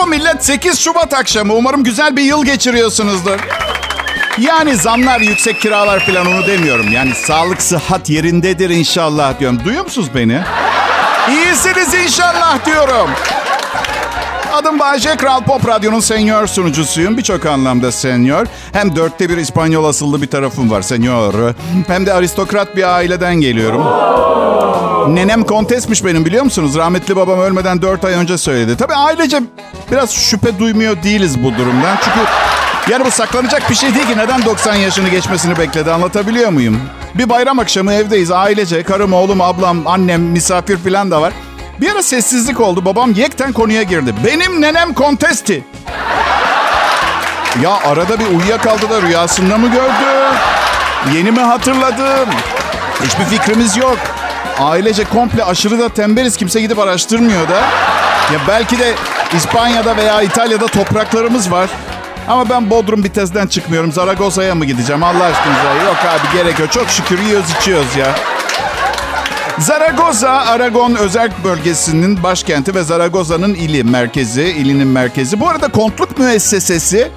Merhaba millet 8 Şubat akşamı. Umarım güzel bir yıl geçiriyorsunuzdur. Yani zamlar, yüksek kiralar falan onu demiyorum. Yani sağlık, sıhhat yerindedir inşallah diyorum. Duyuyor musunuz beni? İyisiniz inşallah diyorum. Adım Bayce, Kral Pop Radyo'nun senyor sunucusuyum. Birçok anlamda senyor. Hem dörtte bir İspanyol asıllı bir tarafım var senyor. Hem de aristokrat bir aileden geliyorum. Nenem kontesmiş benim biliyor musunuz? Rahmetli babam ölmeden dört ay önce söyledi. Tabii ailece biraz şüphe duymuyor değiliz bu durumdan. Çünkü yani bu saklanacak bir şey değil ki. Neden 90 yaşını geçmesini bekledi anlatabiliyor muyum? Bir bayram akşamı evdeyiz ailece. Karım, oğlum, ablam, annem, misafir falan da var. Bir ara sessizlik oldu. Babam yekten konuya girdi. Benim nenem kontesti. Ya arada bir uyuyakaldı da rüyasında mı gördü? Yeni mi hatırladım? Hiçbir fikrimiz yok. Ailece komple aşırı da tembeliz. Kimse gidip araştırmıyor da. Ya belki de İspanya'da veya İtalya'da topraklarımız var. Ama ben Bodrum Bitez'den çıkmıyorum. Zaragoza'ya mı gideceğim Allah aşkınıza? Yok abi gerek yok. Çok şükür yiyoruz içiyoruz ya. Zaragoza, Aragon özel bölgesinin başkenti ve Zaragoza'nın ili merkezi, ilinin merkezi. Bu arada kontluk müessesesi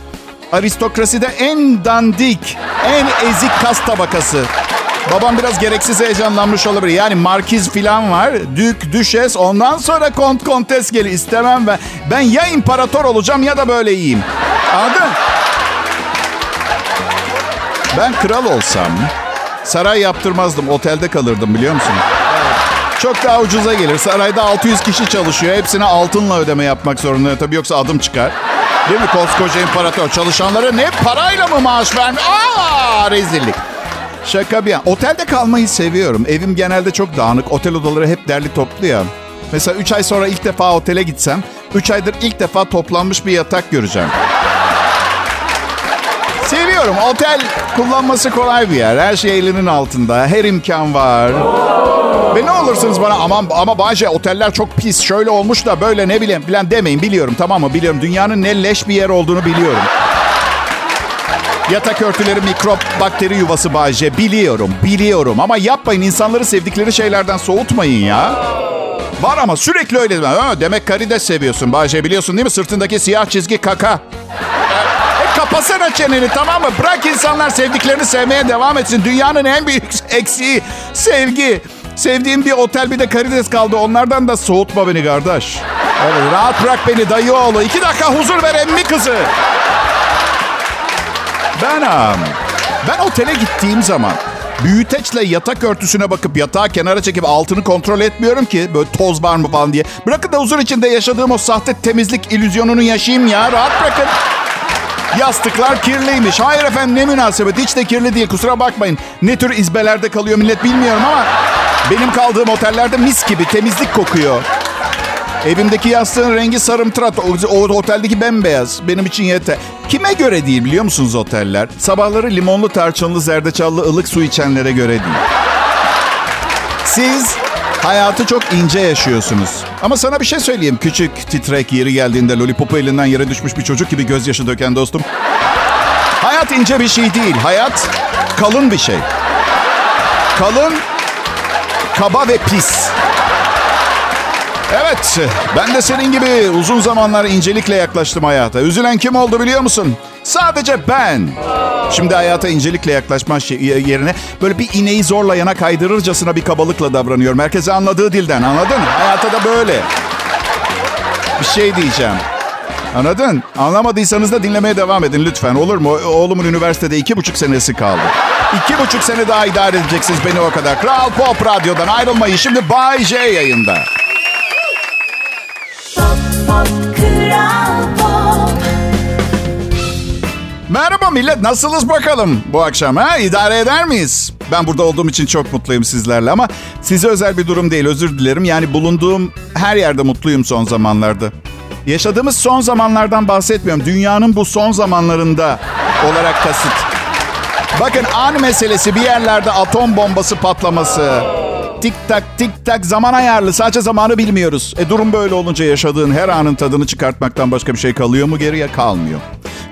aristokraside en dandik, en ezik kas tabakası. Babam biraz gereksiz heyecanlanmış olabilir. Yani markiz filan var. Dük, düşes ondan sonra kont, kontes geliyor. İstemem ben. Ben ya imparator olacağım ya da böyle yiyeyim. Anladın? Ben kral olsam saray yaptırmazdım. Otelde kalırdım biliyor musun? Çok daha ucuza gelir. Sarayda 600 kişi çalışıyor. Hepsine altınla ödeme yapmak zorunda. Tabii yoksa adım çıkar. Değil mi? Koskoca imparator. Çalışanlara ne parayla mı maaş vermiyor? Aa rezillik. Şaka bir yana. Otelde kalmayı seviyorum. Evim genelde çok dağınık. Otel odaları hep derli toplu ya. Mesela 3 ay sonra ilk defa otele gitsem 3 aydır ilk defa toplanmış bir yatak göreceğim. Seviyorum. Otel kullanması kolay bir yer. Her şey elinin altında. Her imkan var. Ve ne olursunuz bana aman ama Bayce oteller çok pis. Şöyle olmuş da böyle ne bileyim falan demeyin. Biliyorum tamam mı? Biliyorum. Dünyanın ne leş bir yer olduğunu biliyorum. Yatak örtüleri mikrop, bakteri yuvası Bayce. Biliyorum, biliyorum. Ama yapmayın. insanları sevdikleri şeylerden soğutmayın ya. Var ama sürekli öyle. Ha, demek karides seviyorsun Bayce. Biliyorsun değil mi? Sırtındaki siyah çizgi kaka. E, kapasana çeneni tamam mı? Bırak insanlar sevdiklerini sevmeye devam etsin. Dünyanın en büyük eksiği sevgi. Sevdiğim bir otel bir de karides kaldı. Onlardan da soğutma beni kardeş. Evet, rahat bırak beni dayı oğlu. İki dakika huzur ver emmi kızı. Ben, ben otele gittiğim zaman büyüteçle yatak örtüsüne bakıp yatağı kenara çekip altını kontrol etmiyorum ki böyle toz var mı falan diye. Bırakın da huzur içinde yaşadığım o sahte temizlik illüzyonunu yaşayayım ya. Rahat bırakın. Yastıklar kirliymiş. Hayır efendim ne münasebet. Hiç de kirli değil kusura bakmayın. Ne tür izbelerde kalıyor millet bilmiyorum ama... Benim kaldığım otellerde mis gibi temizlik kokuyor. Evimdeki yastığın rengi sarımtırat. O, o oteldeki bembeyaz. Benim için yeter. Kime göre değil biliyor musunuz oteller? Sabahları limonlu, tarçınlı, zerdeçallı, ılık su içenlere göre değil. Siz hayatı çok ince yaşıyorsunuz. Ama sana bir şey söyleyeyim. Küçük, titrek, yeri geldiğinde lollipopu elinden yere düşmüş bir çocuk gibi gözyaşı döken dostum. Hayat ince bir şey değil. Hayat kalın bir şey. Kalın, kaba ve pis. Evet, ben de senin gibi uzun zamanlar incelikle yaklaştım hayata. Üzülen kim oldu biliyor musun? Sadece ben. Şimdi hayata incelikle yaklaşma şey, yerine böyle bir ineği zorla yana kaydırırcasına bir kabalıkla davranıyorum. Herkese anladığı dilden anladın? Hayata da böyle. Bir şey diyeceğim. Anladın? Anlamadıysanız da dinlemeye devam edin lütfen. Olur mu? Oğlumun üniversitede iki buçuk senesi kaldı. İki buçuk sene daha idare edeceksiniz beni o kadar. Kral Pop Radyo'dan ayrılmayın. Şimdi Bay J yayında. Merhaba millet, nasılsınız bakalım bu akşam ha? İdare eder miyiz? Ben burada olduğum için çok mutluyum sizlerle ama size özel bir durum değil, özür dilerim. Yani bulunduğum her yerde mutluyum son zamanlarda. Yaşadığımız son zamanlardan bahsetmiyorum. Dünyanın bu son zamanlarında olarak kasıt. Bakın an meselesi bir yerlerde atom bombası patlaması. Tik tak tik tak zaman ayarlı. Sadece zamanı bilmiyoruz. E durum böyle olunca yaşadığın her anın tadını çıkartmaktan başka bir şey kalıyor mu geriye? Kalmıyor.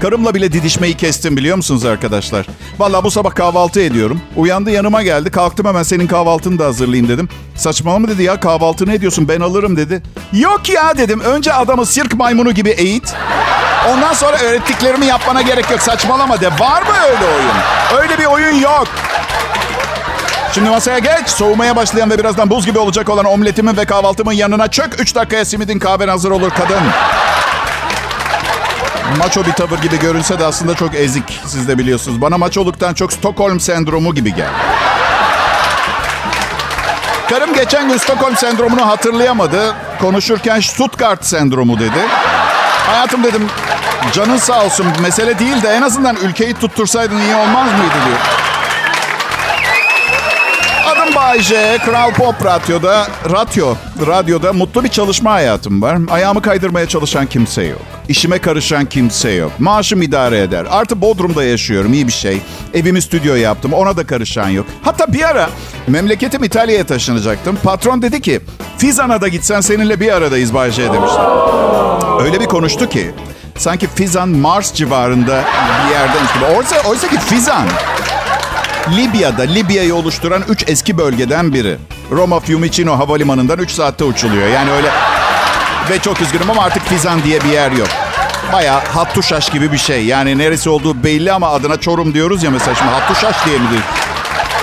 Karımla bile didişmeyi kestim biliyor musunuz arkadaşlar? Vallahi bu sabah kahvaltı ediyorum. Uyandı yanıma geldi. Kalktım hemen senin kahvaltını da hazırlayayım dedim. Saçmalama dedi ya kahvaltı ne ediyorsun ben alırım dedi. Yok ya dedim. Önce adamı sirk maymunu gibi eğit. Ondan sonra öğrettiklerimi yapmana gerek yok. Saçmalama de. Var mı öyle oyun? Öyle bir oyun yok. Şimdi masaya geç. Soğumaya başlayan ve birazdan buz gibi olacak olan omletimin ve kahvaltımın yanına çök. 3 dakikaya simidin kahven hazır olur kadın. Maço bir tavır gibi görünse de aslında çok ezik. Siz de biliyorsunuz. Bana maçoluktan çok Stockholm sendromu gibi geldi. Karım geçen gün Stockholm sendromunu hatırlayamadı. Konuşurken Stuttgart sendromu dedi. Hayatım dedim canın sağ olsun mesele değil de en azından ülkeyi tuttursaydın iyi olmaz mıydı diyor. Adım Bayce, Kral Pop Radyo'da, radyo, radyoda mutlu bir çalışma hayatım var. Ayağımı kaydırmaya çalışan kimse yok. İşime karışan kimse yok. Maaşım idare eder. Artı Bodrum'da yaşıyorum, iyi bir şey. Evimi stüdyo yaptım, ona da karışan yok. Hatta bir ara memleketim İtalya'ya taşınacaktım. Patron dedi ki, Fizan'a da gitsen seninle bir aradayız Bayce demişti. Öyle bir konuştu ki, sanki Fizan Mars civarında bir yerdeymiş gibi. Oysa, oysa ki Fizan Libya'da Libya'yı oluşturan 3 eski bölgeden biri. Roma Fiumicino havalimanından 3 saatte uçuluyor. Yani öyle ve çok üzgünüm ama artık Fizan diye bir yer yok. Baya Hattuşaş gibi bir şey. Yani neresi olduğu belli ama adına Çorum diyoruz ya mesela şimdi Hattuşaş diye mi diyor?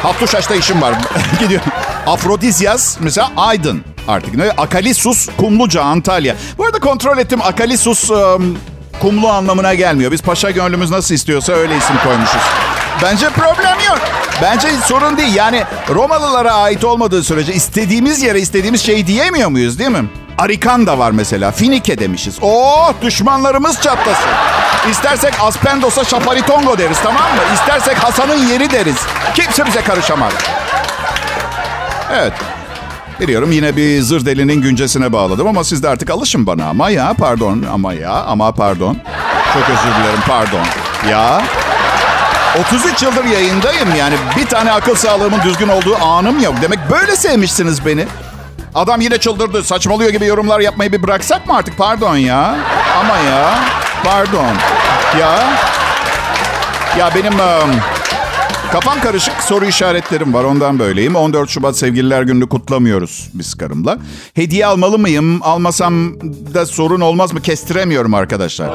Hattuşaş'ta işim var. Gidiyor. Afrodizyas mesela Aydın artık. Ne? Akalisus Kumluca Antalya. Bu arada kontrol ettim. Akalisus um, kumlu anlamına gelmiyor. Biz paşa gönlümüz nasıl istiyorsa öyle isim koymuşuz. Bence problem yok. Bence sorun değil. Yani Romalılara ait olmadığı sürece istediğimiz yere istediğimiz şeyi diyemiyor muyuz değil mi? Arikan da var mesela. Finike demişiz. Oh düşmanlarımız çatlasın. İstersek Aspendos'a Şaparitongo deriz tamam mı? İstersek Hasan'ın yeri deriz. Kimse bize karışamaz. Evet. Biliyorum yine bir zır delinin güncesine bağladım ama siz de artık alışın bana. Ama ya pardon ama ya ama pardon. Çok özür dilerim pardon. Ya 33 yıldır yayındayım yani bir tane akıl sağlığımın düzgün olduğu anım yok. Demek böyle sevmişsiniz beni. Adam yine çıldırdı. Saçmalıyor gibi yorumlar yapmayı bir bıraksak mı artık? Pardon ya. Ama ya. Pardon. Ya. Ya benim kafam karışık soru işaretlerim var. Ondan böyleyim. 14 Şubat Sevgililer Günü'nü kutlamıyoruz biz karımla. Hediye almalı mıyım? Almasam da sorun olmaz mı? Kestiremiyorum arkadaşlar.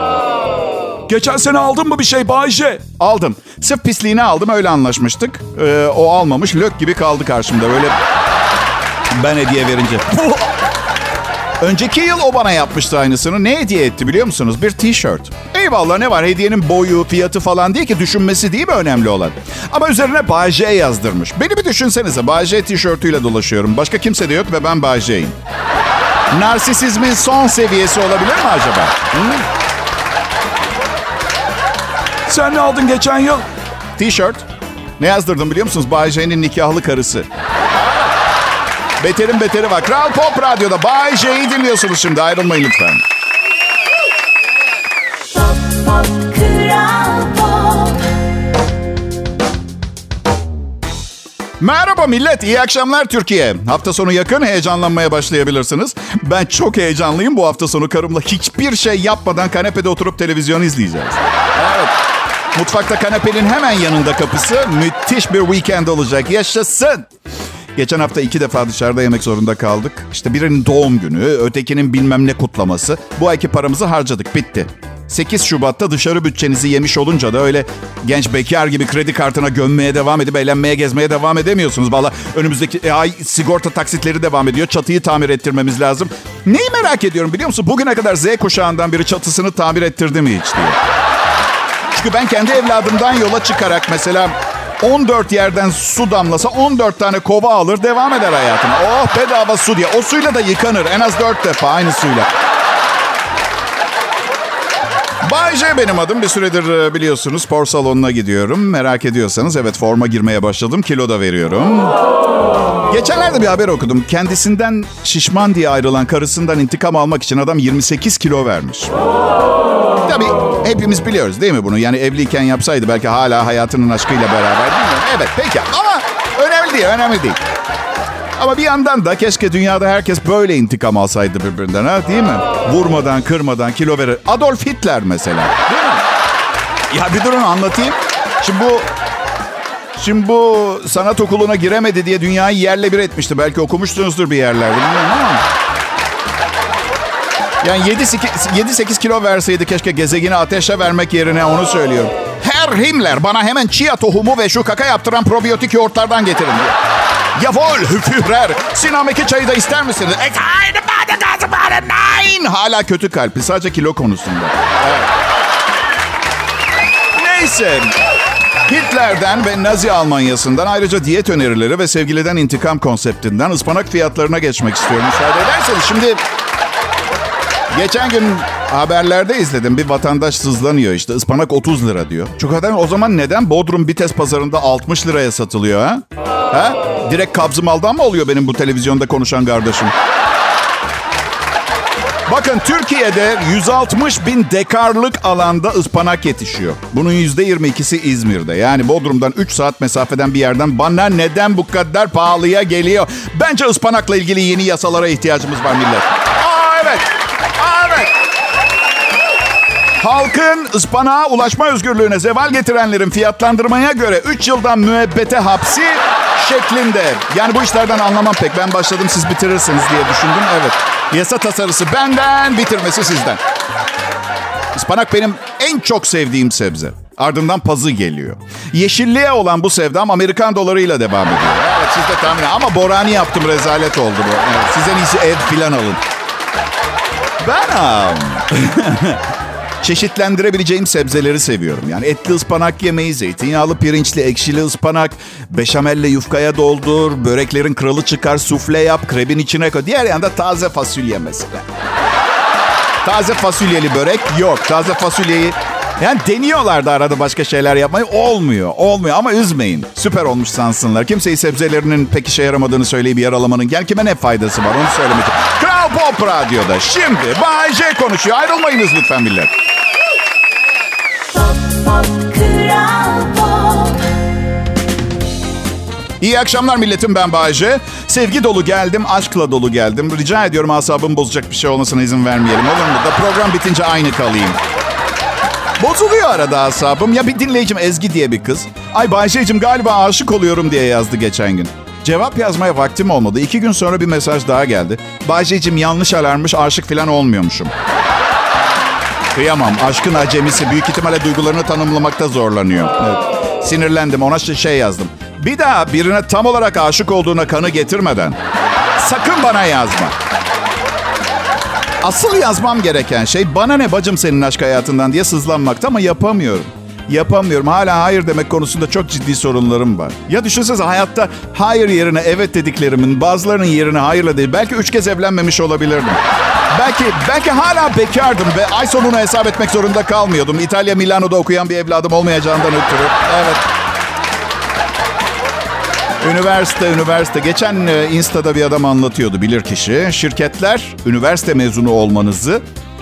Geçen sene aldın mı bir şey Bayce? Aldım. Sırf pisliğini aldım öyle anlaşmıştık. Ee, o almamış lök gibi kaldı karşımda böyle ben hediye verince. Önceki yıl o bana yapmıştı aynısını. Ne hediye etti biliyor musunuz? Bir tişört. Eyvallah ne var hediyenin boyu, fiyatı falan değil ki düşünmesi değil mi önemli olan? Ama üzerine Bayce yazdırmış. Beni bir düşünsenize Bayce tişörtüyle dolaşıyorum. Başka kimse de yok ve ben Bayce'yim. Narsisizmin son seviyesi olabilir mi acaba? Hı? Sen ne aldın geçen yıl? Tişört. Ne yazdırdım biliyor musunuz? Bay J'nin nikahlı karısı. Beterin beteri var. Kral Pop Radyo'da Bay J'yi dinliyorsunuz şimdi. Ayrılmayın lütfen. Pop, pop, Kral Pop. Merhaba millet, iyi akşamlar Türkiye. Hafta sonu yakın heyecanlanmaya başlayabilirsiniz. Ben çok heyecanlıyım. Bu hafta sonu karımla hiçbir şey yapmadan kanepede oturup televizyon izleyeceğiz. Mutfakta kanepenin hemen yanında kapısı. Müthiş bir weekend olacak. Yaşasın. Geçen hafta iki defa dışarıda yemek zorunda kaldık. İşte birinin doğum günü, ötekinin bilmem ne kutlaması. Bu ayki paramızı harcadık, bitti. 8 Şubat'ta dışarı bütçenizi yemiş olunca da öyle genç bekar gibi kredi kartına gömmeye devam edip eğlenmeye gezmeye devam edemiyorsunuz. Valla önümüzdeki e, ay sigorta taksitleri devam ediyor. Çatıyı tamir ettirmemiz lazım. Neyi merak ediyorum biliyor musun? Bugüne kadar Z kuşağından biri çatısını tamir ettirdi mi hiç diye. Çünkü ben kendi evladımdan yola çıkarak mesela 14 yerden su damlasa 14 tane kova alır devam eder hayatına. Oh bedava su diye. O suyla da yıkanır en az 4 defa aynı suyla. Bay J benim adım. Bir süredir e, biliyorsunuz spor salonuna gidiyorum. Merak ediyorsanız evet forma girmeye başladım. Kilo da veriyorum. Geçenlerde bir haber okudum. Kendisinden şişman diye ayrılan karısından intikam almak için adam 28 kilo vermiş. Tabii hepimiz biliyoruz değil mi bunu? Yani evliyken yapsaydı belki hala hayatının aşkıyla beraber? Evet peki ama önemli değil, önemli değil. Ama bir yandan da keşke dünyada herkes böyle intikam alsaydı birbirinden ha değil mi? Vurmadan, kırmadan, kilo verir. Adolf Hitler mesela değil mi? Ya bir durun anlatayım. Şimdi bu Şimdi bu sanat okuluna giremedi diye dünyayı yerle bir etmişti. Belki okumuşsunuzdur bir yerlerde bilmiyorum ama. Yani 7-8 kilo verseydi keşke gezegeni ateşe vermek yerine onu söylüyorum. Her Himmler bana hemen chia tohumu ve şu kaka yaptıran probiyotik yoğurtlardan getirin diyor. Jawohl, Führer. Sinameki çayı da ister misiniz? Nein. Hala kötü kalpli. Sadece kilo konusunda. Evet. Neyse. Hitler'den ve Nazi Almanyası'ndan ayrıca diyet önerileri ve sevgiliden intikam konseptinden ıspanak fiyatlarına geçmek istiyorum. Müsaade ederseniz şimdi... Geçen gün haberlerde izledim. Bir vatandaş sızlanıyor işte. ıspanak 30 lira diyor. Çok adam o zaman neden Bodrum Bites pazarında 60 liraya satılıyor ha? Ha? Direkt kabzım aldan mı oluyor benim bu televizyonda konuşan kardeşim? Bakın Türkiye'de 160 bin dekarlık alanda ıspanak yetişiyor. Bunun %22'si İzmir'de. Yani Bodrum'dan 3 saat mesafeden bir yerden bana neden bu kadar pahalıya geliyor? Bence ıspanakla ilgili yeni yasalara ihtiyacımız var millet. Aa evet. Aa, evet. Halkın ıspanağa ulaşma özgürlüğüne zeval getirenlerin fiyatlandırmaya göre 3 yıldan müebbete hapsi şeklinde. Yani bu işlerden anlamam pek. Ben başladım siz bitirirsiniz diye düşündüm. Evet. Yasa tasarısı benden, bitirmesi sizden. Ispanak benim en çok sevdiğim sebze. Ardından pazı geliyor. Yeşilliğe olan bu sevdam Amerikan dolarıyla devam ediyor. Evet siz de tahmin Ama borani yaptım rezalet oldu bu. Evet, siz en iyisi ev filan alın. Ben çeşitlendirebileceğim sebzeleri seviyorum. Yani etli ıspanak yemeği, zeytinyağlı pirinçli, ekşili ıspanak, beşamelle yufkaya doldur, böreklerin kralı çıkar, sufle yap, krebin içine koy. Diğer yanda taze fasulye mesela. Taze fasulyeli börek yok. Taze fasulyeyi yani deniyorlar da arada başka şeyler yapmayı. Olmuyor. Olmuyor ama üzmeyin. Süper olmuş sansınlar. Kimseyi sebzelerinin pek işe yaramadığını söyleyip yaralamanın gel kime ne faydası var onu söylemek Kral Pop Radyo'da şimdi Bay J konuşuyor. Ayrılmayınız lütfen millet. İyi akşamlar milletim ben Bayece. Sevgi dolu geldim, aşkla dolu geldim. Rica ediyorum asabımı bozacak bir şey olmasına izin vermeyelim. Olur mu? Da program bitince aynı kalayım. Bozuluyor arada asabım. Ya bir dinleyicim Ezgi diye bir kız. Ay Bayşe'cim galiba aşık oluyorum diye yazdı geçen gün. Cevap yazmaya vaktim olmadı. İki gün sonra bir mesaj daha geldi. Bayşe'cim yanlış alarmış aşık falan olmuyormuşum. Kıyamam. Aşkın acemisi büyük ihtimalle duygularını tanımlamakta zorlanıyor. Evet. Sinirlendim. Ona şey yazdım. Bir daha birine tam olarak aşık olduğuna kanı getirmeden sakın bana yazma. Asıl yazmam gereken şey bana ne bacım senin aşk hayatından diye sızlanmakta ama yapamıyorum. Yapamıyorum. Hala hayır demek konusunda çok ciddi sorunlarım var. Ya düşünsenize hayatta hayır yerine evet dediklerimin bazılarının yerine hayırla değil. Belki üç kez evlenmemiş olabilirdim. Belki belki hala bekardım ve ay sonunu hesap etmek zorunda kalmıyordum. İtalya Milano'da okuyan bir evladım olmayacağından ötürü. Evet. Üniversite, üniversite. Geçen e, Insta'da bir adam anlatıyordu bilir kişi. Şirketler üniversite mezunu olmanızı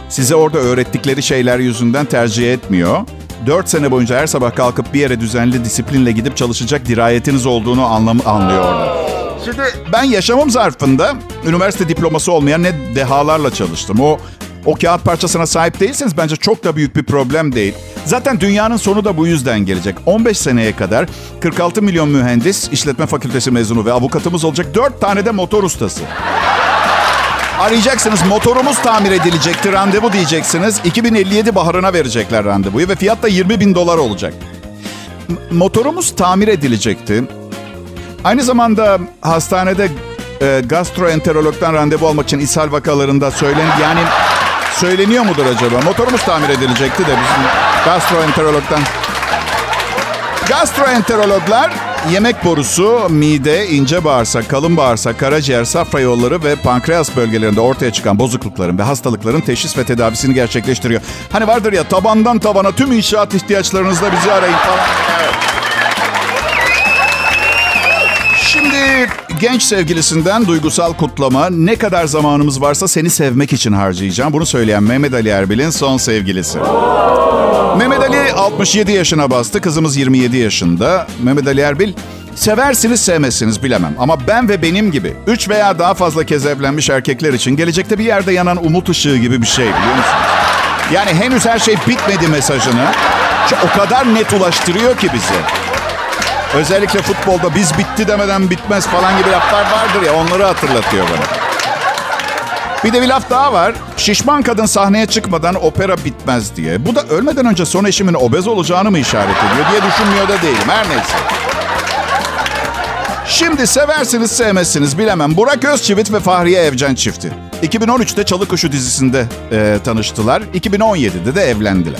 size orada öğrettikleri şeyler yüzünden tercih etmiyor. Dört sene boyunca her sabah kalkıp bir yere düzenli disiplinle gidip çalışacak dirayetiniz olduğunu anlam anlıyor orada. Şimdi ben yaşamım zarfında üniversite diploması olmayan ne dehalarla çalıştım. O o kağıt parçasına sahip değilseniz bence çok da büyük bir problem değil. Zaten dünyanın sonu da bu yüzden gelecek. 15 seneye kadar 46 milyon mühendis, işletme fakültesi mezunu ve avukatımız olacak. 4 tane de motor ustası. Arayacaksınız motorumuz tamir edilecekti randevu diyeceksiniz. 2057 baharına verecekler randevuyu ve fiyat da 20 bin dolar olacak. M- motorumuz tamir edilecekti. Aynı zamanda hastanede e, gastroenterologdan randevu almak için ishal vakalarında söylen yani söyleniyor mudur acaba? Motorumuz tamir edilecekti de bizim gastroenterologdan. Gastroenterologlar yemek borusu, mide, ince bağırsak, kalın bağırsak, karaciğer, safra yolları ve pankreas bölgelerinde ortaya çıkan bozuklukların ve hastalıkların teşhis ve tedavisini gerçekleştiriyor. Hani vardır ya tabandan tabana tüm inşaat ihtiyaçlarınızda bizi arayın falan. Şimdi genç sevgilisinden duygusal kutlama. Ne kadar zamanımız varsa seni sevmek için harcayacağım. Bunu söyleyen Mehmet Ali Erbil'in son sevgilisi. Mehmet Ali 67 yaşına bastı. Kızımız 27 yaşında. Mehmet Ali Erbil Seversiniz sevmezsiniz bilemem. Ama ben ve benim gibi 3 veya daha fazla kez evlenmiş erkekler için gelecekte bir yerde yanan umut ışığı gibi bir şey biliyor musunuz? Yani henüz her şey bitmedi mesajını O kadar net ulaştırıyor ki bizi. Özellikle futbolda biz bitti demeden bitmez falan gibi laflar vardır ya onları hatırlatıyor bana. Bir de bir laf daha var. Şişman kadın sahneye çıkmadan opera bitmez diye. Bu da ölmeden önce son eşimin obez olacağını mı işaret ediyor diye düşünmüyor da değilim. Her neyse. Şimdi seversiniz sevmezsiniz bilemem. Burak Özçivit ve Fahriye Evcen çifti. 2013'te Çalı Kuşu dizisinde e, tanıştılar. 2017'de de evlendiler.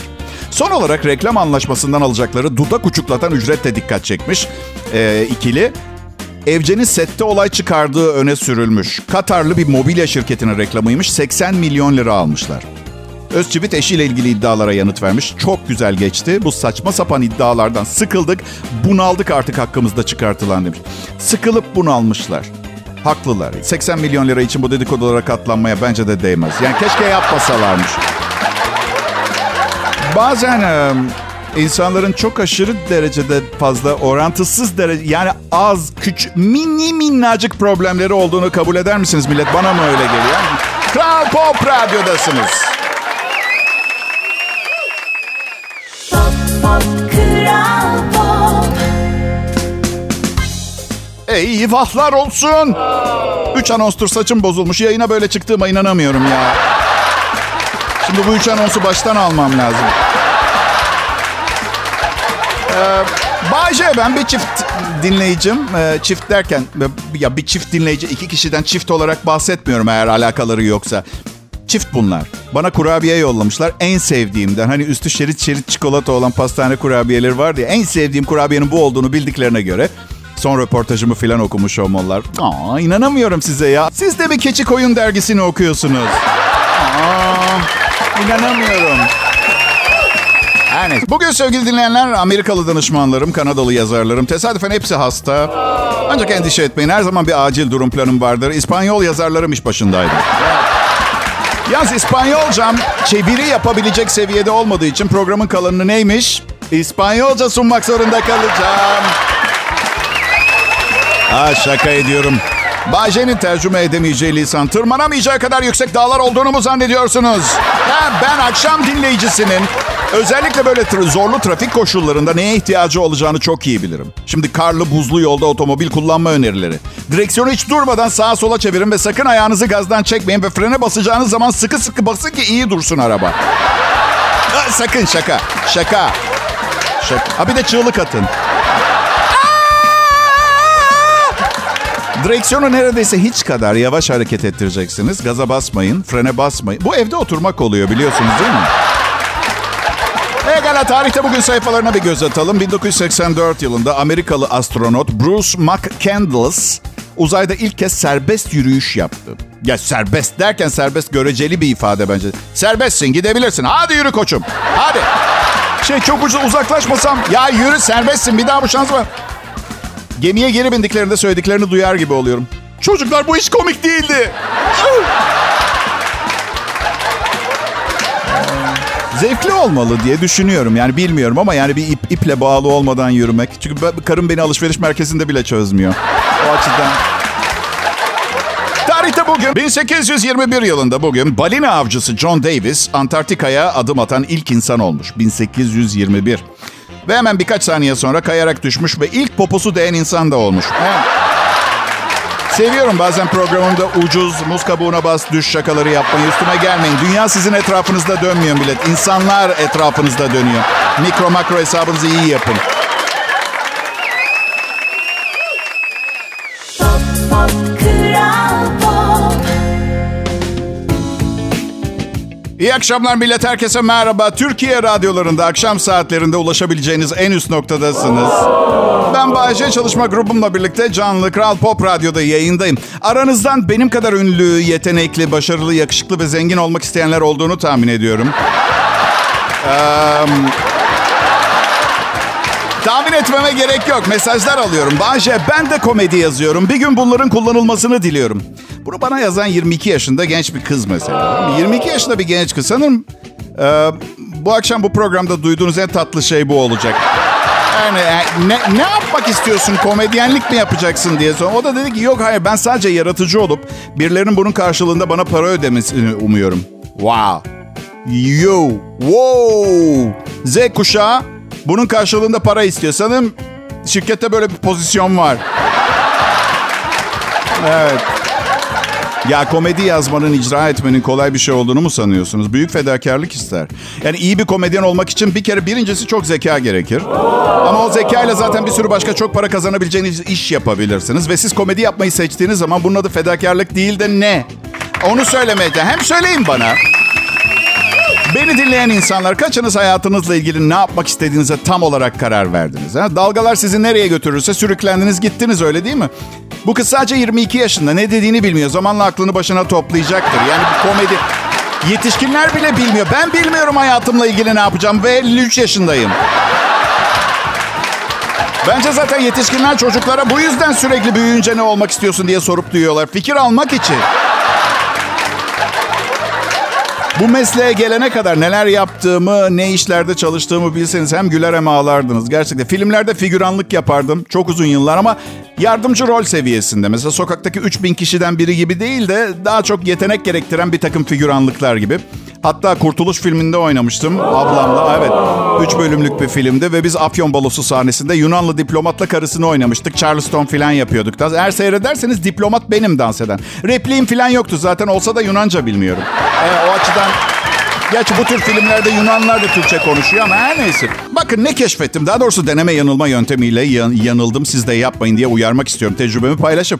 Son olarak reklam anlaşmasından alacakları dudak uçuklatan ücretle dikkat çekmiş e, ikili. Evcen'in sette olay çıkardığı öne sürülmüş. Katarlı bir mobilya şirketinin reklamıymış. 80 milyon lira almışlar. Özçivit eşiyle ilgili iddialara yanıt vermiş. Çok güzel geçti. Bu saçma sapan iddialardan sıkıldık. Bunaldık artık hakkımızda çıkartılan demiş. Sıkılıp bunalmışlar. Haklılar. 80 milyon lira için bu dedikodulara katlanmaya bence de değmez. Yani keşke yapmasalarmış. Bazen e, insanların çok aşırı derecede fazla orantısız derece yani az küçük mini minnacık problemleri olduğunu kabul eder misiniz millet? Bana mı öyle geliyor? Kral Pop Radyo'dasınız. Pop Pop Kral Pop Eyvahlar olsun. Üç anonstur saçım bozulmuş. Yayına böyle çıktığıma inanamıyorum ya. Şimdi bu üç anonsu baştan almam lazım. Ee, Bayce ben bir çift dinleyicim. Ee, çift derken ya bir çift dinleyici iki kişiden çift olarak bahsetmiyorum eğer alakaları yoksa. Çift bunlar. Bana kurabiye yollamışlar. En sevdiğimden hani üstü şerit şerit çikolata olan pastane kurabiyeleri var diye. En sevdiğim kurabiyenin bu olduğunu bildiklerine göre son röportajımı filan okumuş olmalılar. Aa inanamıyorum size ya. Siz de bir keçi koyun dergisini okuyorsunuz. Aa inanamıyorum. Her. Bugün sevgili dinleyenler Amerikalı danışmanlarım, Kanadalı yazarlarım. Tesadüfen hepsi hasta. Ancak endişe etmeyin her zaman bir acil durum planım vardır. İspanyol yazarlarım iş başındaydı. Yalnız İspanyolcam çeviri yapabilecek seviyede olmadığı için programın kalanını neymiş? İspanyolca sunmak zorunda kalacağım. Ha şaka ediyorum. Bayce'nin tercüme edemeyeceği lisan tırmanamayacağı kadar yüksek dağlar olduğunu mu zannediyorsunuz? Ha, ben akşam dinleyicisinin özellikle böyle tra- zorlu trafik koşullarında neye ihtiyacı olacağını çok iyi bilirim. Şimdi karlı buzlu yolda otomobil kullanma önerileri. Direksiyonu hiç durmadan sağa sola çevirin ve sakın ayağınızı gazdan çekmeyin ve frene basacağınız zaman sıkı sıkı basın ki iyi dursun araba. Ha, sakın şaka. Şaka. Şaka. Ha bir de çığlık atın. Direksiyonu neredeyse hiç kadar yavaş hareket ettireceksiniz. Gaza basmayın, frene basmayın. Bu evde oturmak oluyor biliyorsunuz değil mi? Pekala tarihte bugün sayfalarına bir göz atalım. 1984 yılında Amerikalı astronot Bruce McCandless uzayda ilk kez serbest yürüyüş yaptı. Ya serbest derken serbest göreceli bir ifade bence. Serbestsin gidebilirsin. Hadi yürü koçum. Hadi. Şey çok uzaklaşmasam. Ya yürü serbestsin bir daha bu şans var. Gemiye geri bindiklerinde söylediklerini duyar gibi oluyorum. Çocuklar bu hiç komik değildi. Zevkli olmalı diye düşünüyorum. Yani bilmiyorum ama yani bir ip, iple bağlı olmadan yürümek. Çünkü ben- karım beni alışveriş merkezinde bile çözmüyor. O açıdan. Tarihte bugün 1821 yılında bugün balina avcısı John Davis Antarktika'ya adım atan ilk insan olmuş. 1821. Ve hemen birkaç saniye sonra kayarak düşmüş ve ilk poposu değen insan da olmuş. Seviyorum bazen programımda ucuz, muz kabuğuna bas, düş şakaları yapmayı. Üstüme gelmeyin. Dünya sizin etrafınızda dönmüyor millet. İnsanlar etrafınızda dönüyor. Mikro makro hesabınızı iyi yapın. İyi akşamlar millet. Herkese merhaba. Türkiye radyolarında akşam saatlerinde ulaşabileceğiniz en üst noktadasınız. Ben Bayece çalışma grubumla birlikte canlı Kral Pop Radyo'da yayındayım. Aranızdan benim kadar ünlü, yetenekli, başarılı, yakışıklı ve zengin olmak isteyenler olduğunu tahmin ediyorum. Eee, tahmin etmeme gerek yok. Mesajlar alıyorum. Bayce ben de komedi yazıyorum. Bir gün bunların kullanılmasını diliyorum. Bunu bana yazan 22 yaşında genç bir kız mesela. 22 yaşında bir genç kız. Sanırım e, bu akşam bu programda duyduğunuz en tatlı şey bu olacak. Yani e, ne, ne yapmak istiyorsun? Komedyenlik mi yapacaksın diye sonra. O da dedi ki yok hayır ben sadece yaratıcı olup birilerinin bunun karşılığında bana para ödemesini umuyorum. Wow. Yo. Wow. Z kuşağı Bunun karşılığında para istiyor. Sanırım şirkette böyle bir pozisyon var. Evet. Ya komedi yazmanın, icra etmenin kolay bir şey olduğunu mu sanıyorsunuz? Büyük fedakarlık ister. Yani iyi bir komedyen olmak için bir kere birincisi çok zeka gerekir. Ama o zekayla zaten bir sürü başka çok para kazanabileceğiniz iş yapabilirsiniz. Ve siz komedi yapmayı seçtiğiniz zaman bunun adı fedakarlık değil de ne? Onu söylemeye Hem söyleyin bana. Beni dinleyen insanlar kaçınız hayatınızla ilgili ne yapmak istediğinize tam olarak karar verdiniz? Ha? Dalgalar sizi nereye götürürse sürüklendiniz gittiniz öyle değil mi? Bu kız sadece 22 yaşında ne dediğini bilmiyor. Zamanla aklını başına toplayacaktır. Yani bu komedi... Yetişkinler bile bilmiyor. Ben bilmiyorum hayatımla ilgili ne yapacağım ve 53 yaşındayım. Bence zaten yetişkinler çocuklara bu yüzden sürekli büyüyünce ne olmak istiyorsun diye sorup duyuyorlar. Fikir almak için. Bu mesleğe gelene kadar neler yaptığımı, ne işlerde çalıştığımı bilseniz hem güler hem ağlardınız. Gerçekten filmlerde figüranlık yapardım çok uzun yıllar ama yardımcı rol seviyesinde. Mesela sokaktaki 3000 kişiden biri gibi değil de daha çok yetenek gerektiren bir takım figüranlıklar gibi. Hatta Kurtuluş filminde oynamıştım ablamla. Evet. Üç bölümlük bir filmdi ve biz Afyon balosu sahnesinde Yunanlı diplomatla karısını oynamıştık. Charleston falan yapıyorduk. Da. Eğer seyrederseniz diplomat benim dans eden. Repliğim falan yoktu zaten olsa da Yunanca bilmiyorum. E, o açıdan Gerçi bu tür filmlerde Yunanlar da Türkçe konuşuyor ama her neyse. Bakın ne keşfettim. Daha doğrusu deneme yanılma yöntemiyle yan, yanıldım. Siz de yapmayın diye uyarmak istiyorum. Tecrübemi paylaşım.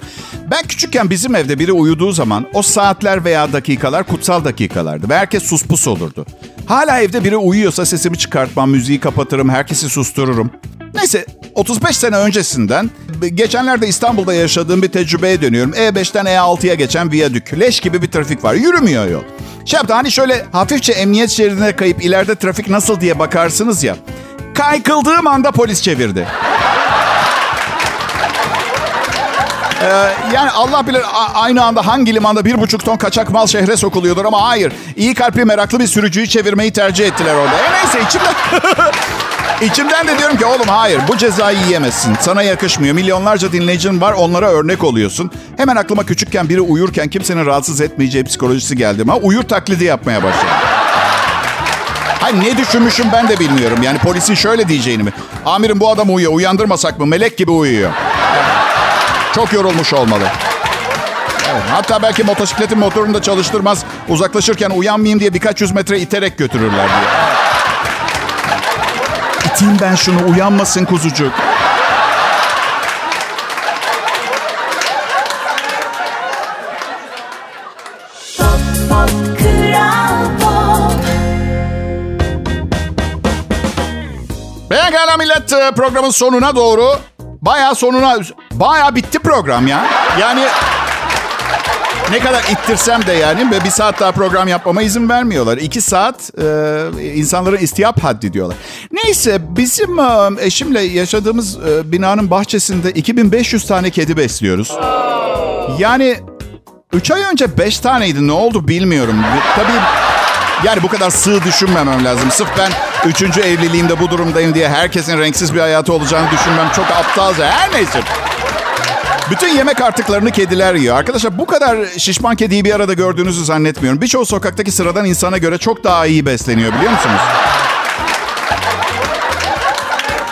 Ben küçükken bizim evde biri uyuduğu zaman o saatler veya dakikalar kutsal dakikalardı. Ve herkes sus pus olurdu. Hala evde biri uyuyorsa sesimi çıkartmam, müziği kapatırım, herkesi sustururum. Neyse 35 sene öncesinden geçenlerde İstanbul'da yaşadığım bir tecrübeye dönüyorum. E5'ten E6'ya geçen viyadük. Leş gibi bir trafik var. Yürümüyor yol. Şey yaptı hani şöyle hafifçe emniyet şeridine kayıp ileride trafik nasıl diye bakarsınız ya. Kaykıldığım anda polis çevirdi. Ee, yani Allah bilir aynı anda hangi limanda bir buçuk ton kaçak mal şehre sokuluyordur ama hayır. İyi kalpli meraklı bir sürücüyü çevirmeyi tercih ettiler orada. E neyse içimden... İçimden de diyorum ki oğlum hayır bu cezayı yiyemezsin. Sana yakışmıyor. Milyonlarca dinleyicin var onlara örnek oluyorsun. Hemen aklıma küçükken biri uyurken kimsenin rahatsız etmeyeceği psikolojisi geldi. Ama uyur taklidi yapmaya başladım. Hayır ne düşünmüşüm ben de bilmiyorum. Yani polisin şöyle diyeceğini mi? Amirim bu adam uyuyor. Uyandırmasak mı? Melek gibi uyuyor. Çok yorulmuş olmalı. Hatta belki motosikletin motorunu da çalıştırmaz. Uzaklaşırken uyanmayayım diye birkaç yüz metre iterek götürürler diye. İteyim ben şunu uyanmasın kuzucuk. Pekala millet e, programın sonuna doğru. Baya sonuna, baya bitti program ya. Yani ne kadar ittirsem de yani bir saat daha program yapmama izin vermiyorlar. İki saat e, insanların istiyap haddi diyorlar. Neyse bizim e, eşimle yaşadığımız e, binanın bahçesinde 2500 tane kedi besliyoruz. Yani 3 ay önce 5 taneydi ne oldu bilmiyorum. Tabii yani bu kadar sığ düşünmemem lazım. Sırf ben üçüncü evliliğimde bu durumdayım diye herkesin renksiz bir hayatı olacağını düşünmem çok aptalca. Her neyse. Bütün yemek artıklarını kediler yiyor. Arkadaşlar bu kadar şişman kediyi bir arada gördüğünüzü zannetmiyorum. Birçoğu sokaktaki sıradan insana göre çok daha iyi besleniyor biliyor musunuz?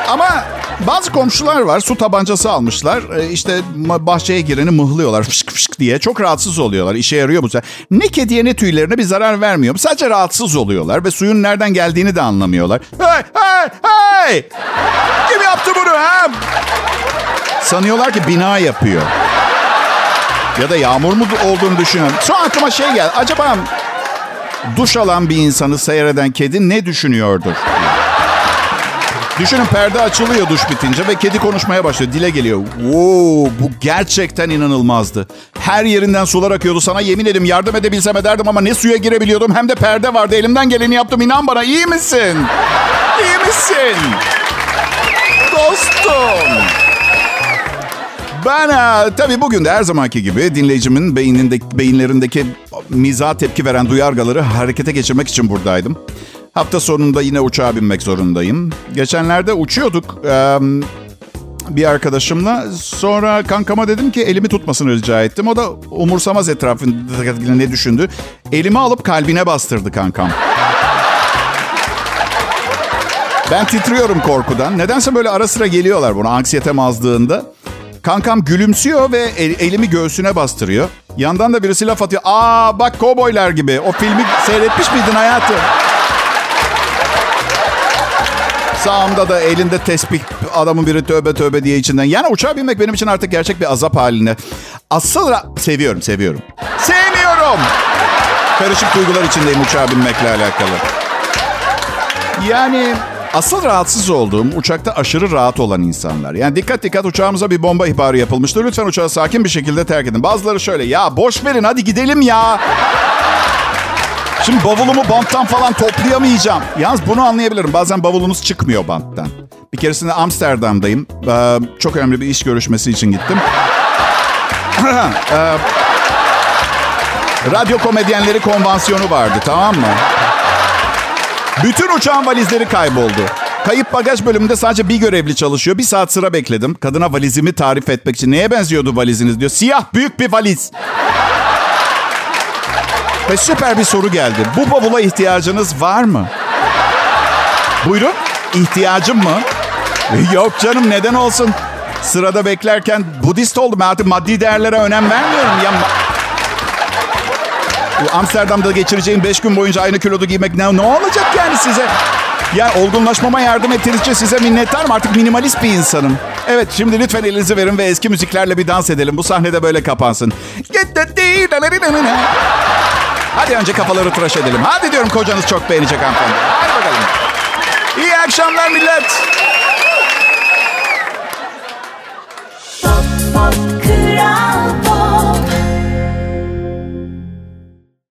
Ama bazı komşular var su tabancası almışlar. Ee, işte bahçeye gireni mıhlıyorlar fışk fışk diye. Çok rahatsız oluyorlar. İşe yarıyor bu. Ne kediye ne tüylerine bir zarar vermiyor. Sadece rahatsız oluyorlar ve suyun nereden geldiğini de anlamıyorlar. Hey hey hey! Kim yaptı bunu ha? Sanıyorlar ki bina yapıyor. Ya da yağmur mu olduğunu düşünüyorum. Sonra aklıma şey geldi. Acaba duş alan bir insanı seyreden kedi ne düşünüyordur? Düşünün perde açılıyor duş bitince ve kedi konuşmaya başlıyor. Dile geliyor. Oo, bu gerçekten inanılmazdı. Her yerinden sular akıyordu. Sana yemin ederim yardım edebilsem ederdim ama ne suya girebiliyordum hem de perde vardı. Elimden geleni yaptım. İnan bana iyi misin? İyi misin? Dostum. Ben e, tabii bugün de her zamanki gibi dinleyicimin beynindeki, beyinlerindeki miza tepki veren duyargaları harekete geçirmek için buradaydım. Hafta sonunda yine uçağa binmek zorundayım. Geçenlerde uçuyorduk e, bir arkadaşımla. Sonra kankama dedim ki elimi tutmasını rica ettim. O da umursamaz etrafında ne düşündü. Elimi alıp kalbine bastırdı kankam. Ben titriyorum korkudan. Nedense böyle ara sıra geliyorlar buna anksiyetem azdığında. Kankam gülümsüyor ve el- elimi göğsüne bastırıyor. Yandan da birisi laf atıyor. Aa bak kovboylar gibi. O filmi seyretmiş miydin hayatım? Sağımda da elinde tespih adamın biri tövbe tövbe diye içinden. Yani uçağa binmek benim için artık gerçek bir azap haline. Asıl seviyorum seviyorum. Sevmiyorum. Karışık duygular içindeyim uçağa binmekle alakalı. Yani asıl rahatsız olduğum uçakta aşırı rahat olan insanlar. Yani dikkat dikkat uçağımıza bir bomba ihbarı yapılmıştır. Lütfen uçağı sakin bir şekilde terk edin. Bazıları şöyle ya boş verin hadi gidelim ya. Şimdi bavulumu banttan falan toplayamayacağım. Yalnız bunu anlayabilirim. Bazen bavulunuz çıkmıyor banttan. Bir keresinde Amsterdam'dayım. Ee, çok önemli bir iş görüşmesi için gittim. Ee, radyo komedyenleri konvansiyonu vardı tamam mı? Bütün uçağın valizleri kayboldu. Kayıp bagaj bölümünde sadece bir görevli çalışıyor. Bir saat sıra bekledim. Kadına valizimi tarif etmek için. Neye benziyordu valiziniz diyor. Siyah büyük bir valiz. Ve süper bir soru geldi. Bu bavula ihtiyacınız var mı? Buyurun. İhtiyacım mı? Yok canım neden olsun? Sırada beklerken Budist oldum. Artık maddi değerlere önem vermiyorum. Ya Amsterdam'da geçireceğim 5 gün boyunca aynı kilodu giymek ne, ne olacak yani size? Ya olgunlaşmama yardım ettiğiniz size minnettarım. Artık minimalist bir insanım. Evet şimdi lütfen elinizi verin ve eski müziklerle bir dans edelim. Bu sahnede böyle kapansın. Hadi önce kafaları tıraş edelim. Hadi diyorum kocanız çok beğenecek hanımefendi. Hadi bakalım. İyi akşamlar millet.